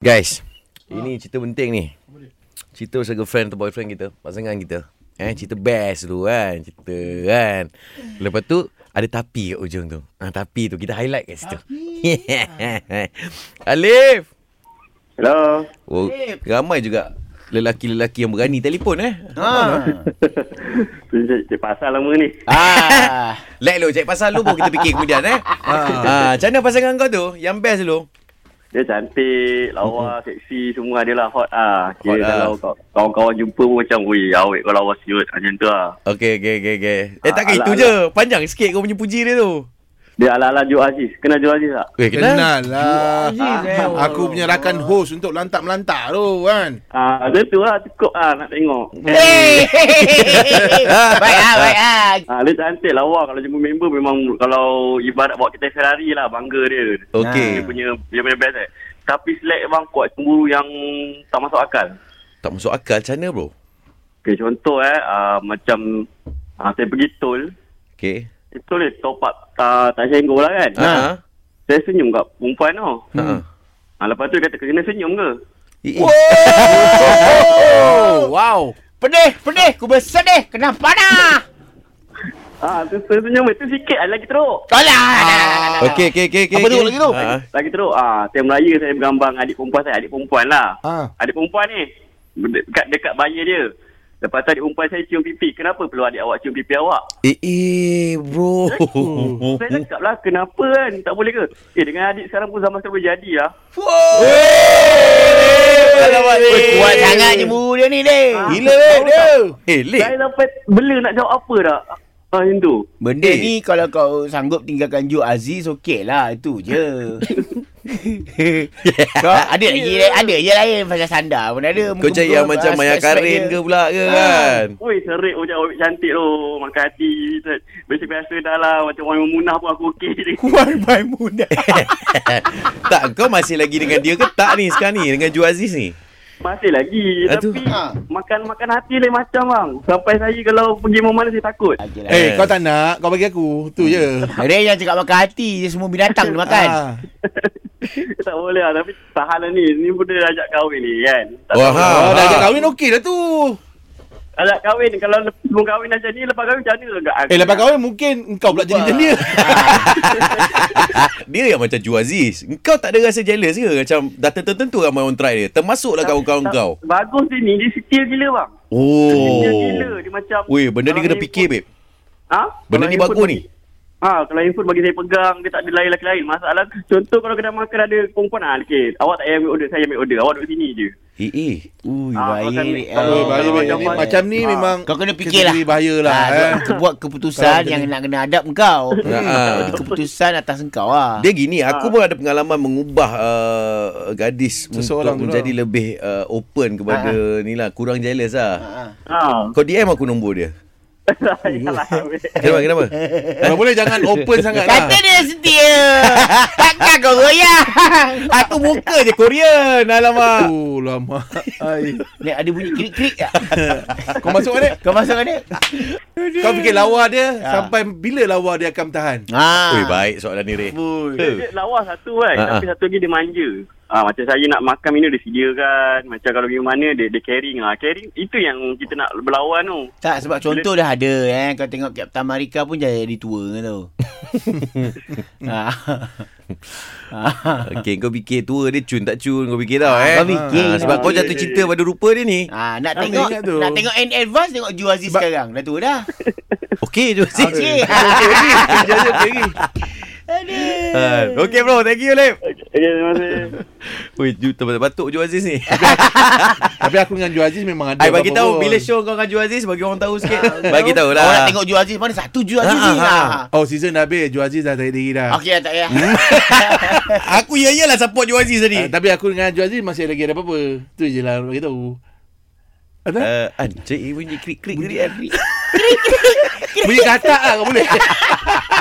Guys, ini cerita penting ni. Cerita pasal girlfriend atau boyfriend kita, pasangan kita. Eh, cerita best dulu kan, cerita kan. Lepas tu ada tapi kat ujung tu. Ah, tapi tu kita highlight kat situ. Alif. Hello. Oh, ramai juga lelaki-lelaki yang berani telefon eh. Ha. Cik pasal lama ni. Ah. Like lu, cek pasal lu baru kita fikir kemudian eh. Ah, macam mana pasangan kau tu? Yang best dulu. Dia cantik, lawa, seksi, semua dia lah hot ah. Hot Kira ah. kalau kau- kawan-kawan jumpa pun macam, weh, awet kau lawa siut. Macam tu lah. Okey, okey, okey, okey. Eh, Ah, takkan alah, itu je. Panjang sikit kau punya puji dia tu. Dia ala-ala Jo Aziz. Kenal Jo Aziz tak? Eh, kenal? Kenal lah. eh. Aku punya rakan host untuk lantak-melantak tu kan. Ah, macam tu lah. Cukup ah nak tengok. Hey. baik ah, baik ah. Ah, dia cantik, lawa. Kalau jumpa member memang kalau ibarat bawa kita Ferrari lah. Bangga dia. Okey. Dia punya, dia punya best eh. Tapi select bang kuat cemburu yang tak masuk akal. Tak masuk akal macam mana bro? Okay, contoh eh. Ah, macam ah, saya pergi tol. Okey. Itu dia top up tak, tak senggol lah kan. Ha. Saya senyum kat perempuan tu. Ha. Ha, lepas tu dia kata kena senyum ke? Oh, wow. Pedih, pedih. Ku bersedih. Kenapa dah? Ha, tu senyum itu sikit ah, lagi teruk. Tolak. Okey, okey, okey. okey, Apa tu, lagi tu? Ha. Lagi teruk. Ah, time raya saya bergambar adik perempuan saya, adik perempuan lah. Ah. Adik perempuan ni dekat dekat bayar dia. Lepas tu adik perempuan saya cium pipi. Kenapa perlu adik awak cium pipi awak? Eh, eh, bro. Saya cakap lah, kenapa kan? Tak boleh ke? Eh, dengan adik sekarang pun zaman sekarang boleh jadi lah. Alamak, Oi, Leh. kuat sangat cemburu dia ni, Leh. Ah. Gila dia. Eh, Lek. Saya sampai bela nak jawab apa dah. Ah, tu. Benda Eh. ni kalau kau sanggup tinggalkan Jo Aziz okey lah itu je. kau ada lagi ada je lain pasal sandar pun ada. Kau cari yang macam Maya Karin ke pula ke kan? Oi, serik macam awet cantik tu. Makan hati. Biasa-biasa dah lah. Macam orang memunah pun aku okey my muda. tak, kau masih lagi dengan dia ke tak ni sekarang ni? Dengan Ju Aziz ni? Masih lagi. Aduh. Tapi Ha. makan-makan hati lain macam bang. Sampai saya kalau pergi mana-mana saya takut. Eh, kau tak nak, kau bagi aku. Tu je. Dia yang cakap makan hati je semua binatang dia makan. Ah. tak boleh lah. Tapi tahan lah ni. Ni pun dia ajak kahwin ni kan. Tak Wah, tahu. ha. Oh, dah ajak kahwin okey dah tu. Ajak kahwin. Kalau sebelum kahwin macam ni. Lepas kahwin macam mana? Agak Eh, lepas kahwin mungkin engkau pula jadi macam dia. Dia yang macam Ju Aziz. Kau tak ada rasa jealous ke? Macam dah tentu-tentu ramai orang try dia. Termasuklah kawan-kawan kau. Bagus dia ni. Dia setia gila bang. Oh. Setia gila. Dia macam. Weh, benda ni kena fikir, babe. Ha? Benda ni bagus ni. Ha, kalau handphone bagi saya pegang, dia tak ada lain lelaki lain. Masalah, contoh kalau kedai makan ada perempuan, ha, okay, awak tak payah ambil order, saya ambil order. Awak duduk sini je. Eh, eh. Ui, Ah, baik. makan- eh. kalau- Oh, bahaya, kalau bahaya. macam Ni, macam ni Ah. memang Kau kena fikirlah. kategori bahaya lah. Ah, kan. kau buat keputusan yang nak kena adab kau. Ah. Jadi keputusan atas engkau lah. Dia gini, aku Ha. pun ada pengalaman mengubah uh, gadis Seseorang untuk tu menjadi lah. lebih uh, open kepada ni lah, kurang jealous lah. Ah. Ha. Kau DM aku nombor dia. Yalah. Kenapa? Kenapa? Kalau boleh jangan open sangat lah. Kata dia setia. Takkan kau goyang. aku muka je Korean. Alamak. Oh, lama. Ai. Ni ada bunyi krik-krik tak? Kau masuk mana? Kau masuk mana? Kau fikir lawa dia Ah. sampai bila lawa dia akan bertahan? Ha. Ui, baik soalan ni. Dia, dia lawa satu kan, Ha, tapi satu lagi dia manja. Ah macam saya nak makan minum dia sediakan. Macam kalau pergi mana dia dia caring ah. Caring itu yang kita nak berlawan tu. Tak sebab contoh dah ada eh. Kau tengok Captain America pun jadi tua kan tu. ha. Okay, kau fikir tua dia cun tak cun. Kau fikir tau eh. Kau fikir. Ah, sebab kau jatuh cinta pada rupa dia ni. Ha, nak Ah, tengok tu. nak tengok in advance tengok Ju Aziz Sebab- sekarang. Dah tua dah. Okay je. Aziz. Okey. Lagi. Kerja je okey lagi. Aduh. Ah, Okay bro, thank you Lip. Okay, terima kasih. Ju batuk Ju Aziz ni. Tapi aku dengan Ju Aziz memang ada Ai bagi tahu bila show kau dengan Ju Aziz bagi orang tahu sikit. bagi tahu Orang nak lah. tengok Ju Aziz mana satu Ju Aziz Ha, ni. ha, Ha. Oh season dah habis Ju Aziz dah tak diri dah Okey tak payah. Aku ya iyalah support Ju Aziz tadi. uh, Tapi aku dengan Ju Aziz Masih lagi ada apa-apa Tu je lah Bagi tahu Ada? Uh, cik bunyi krik-krik tadi An. Bunyi katak lah kau boleh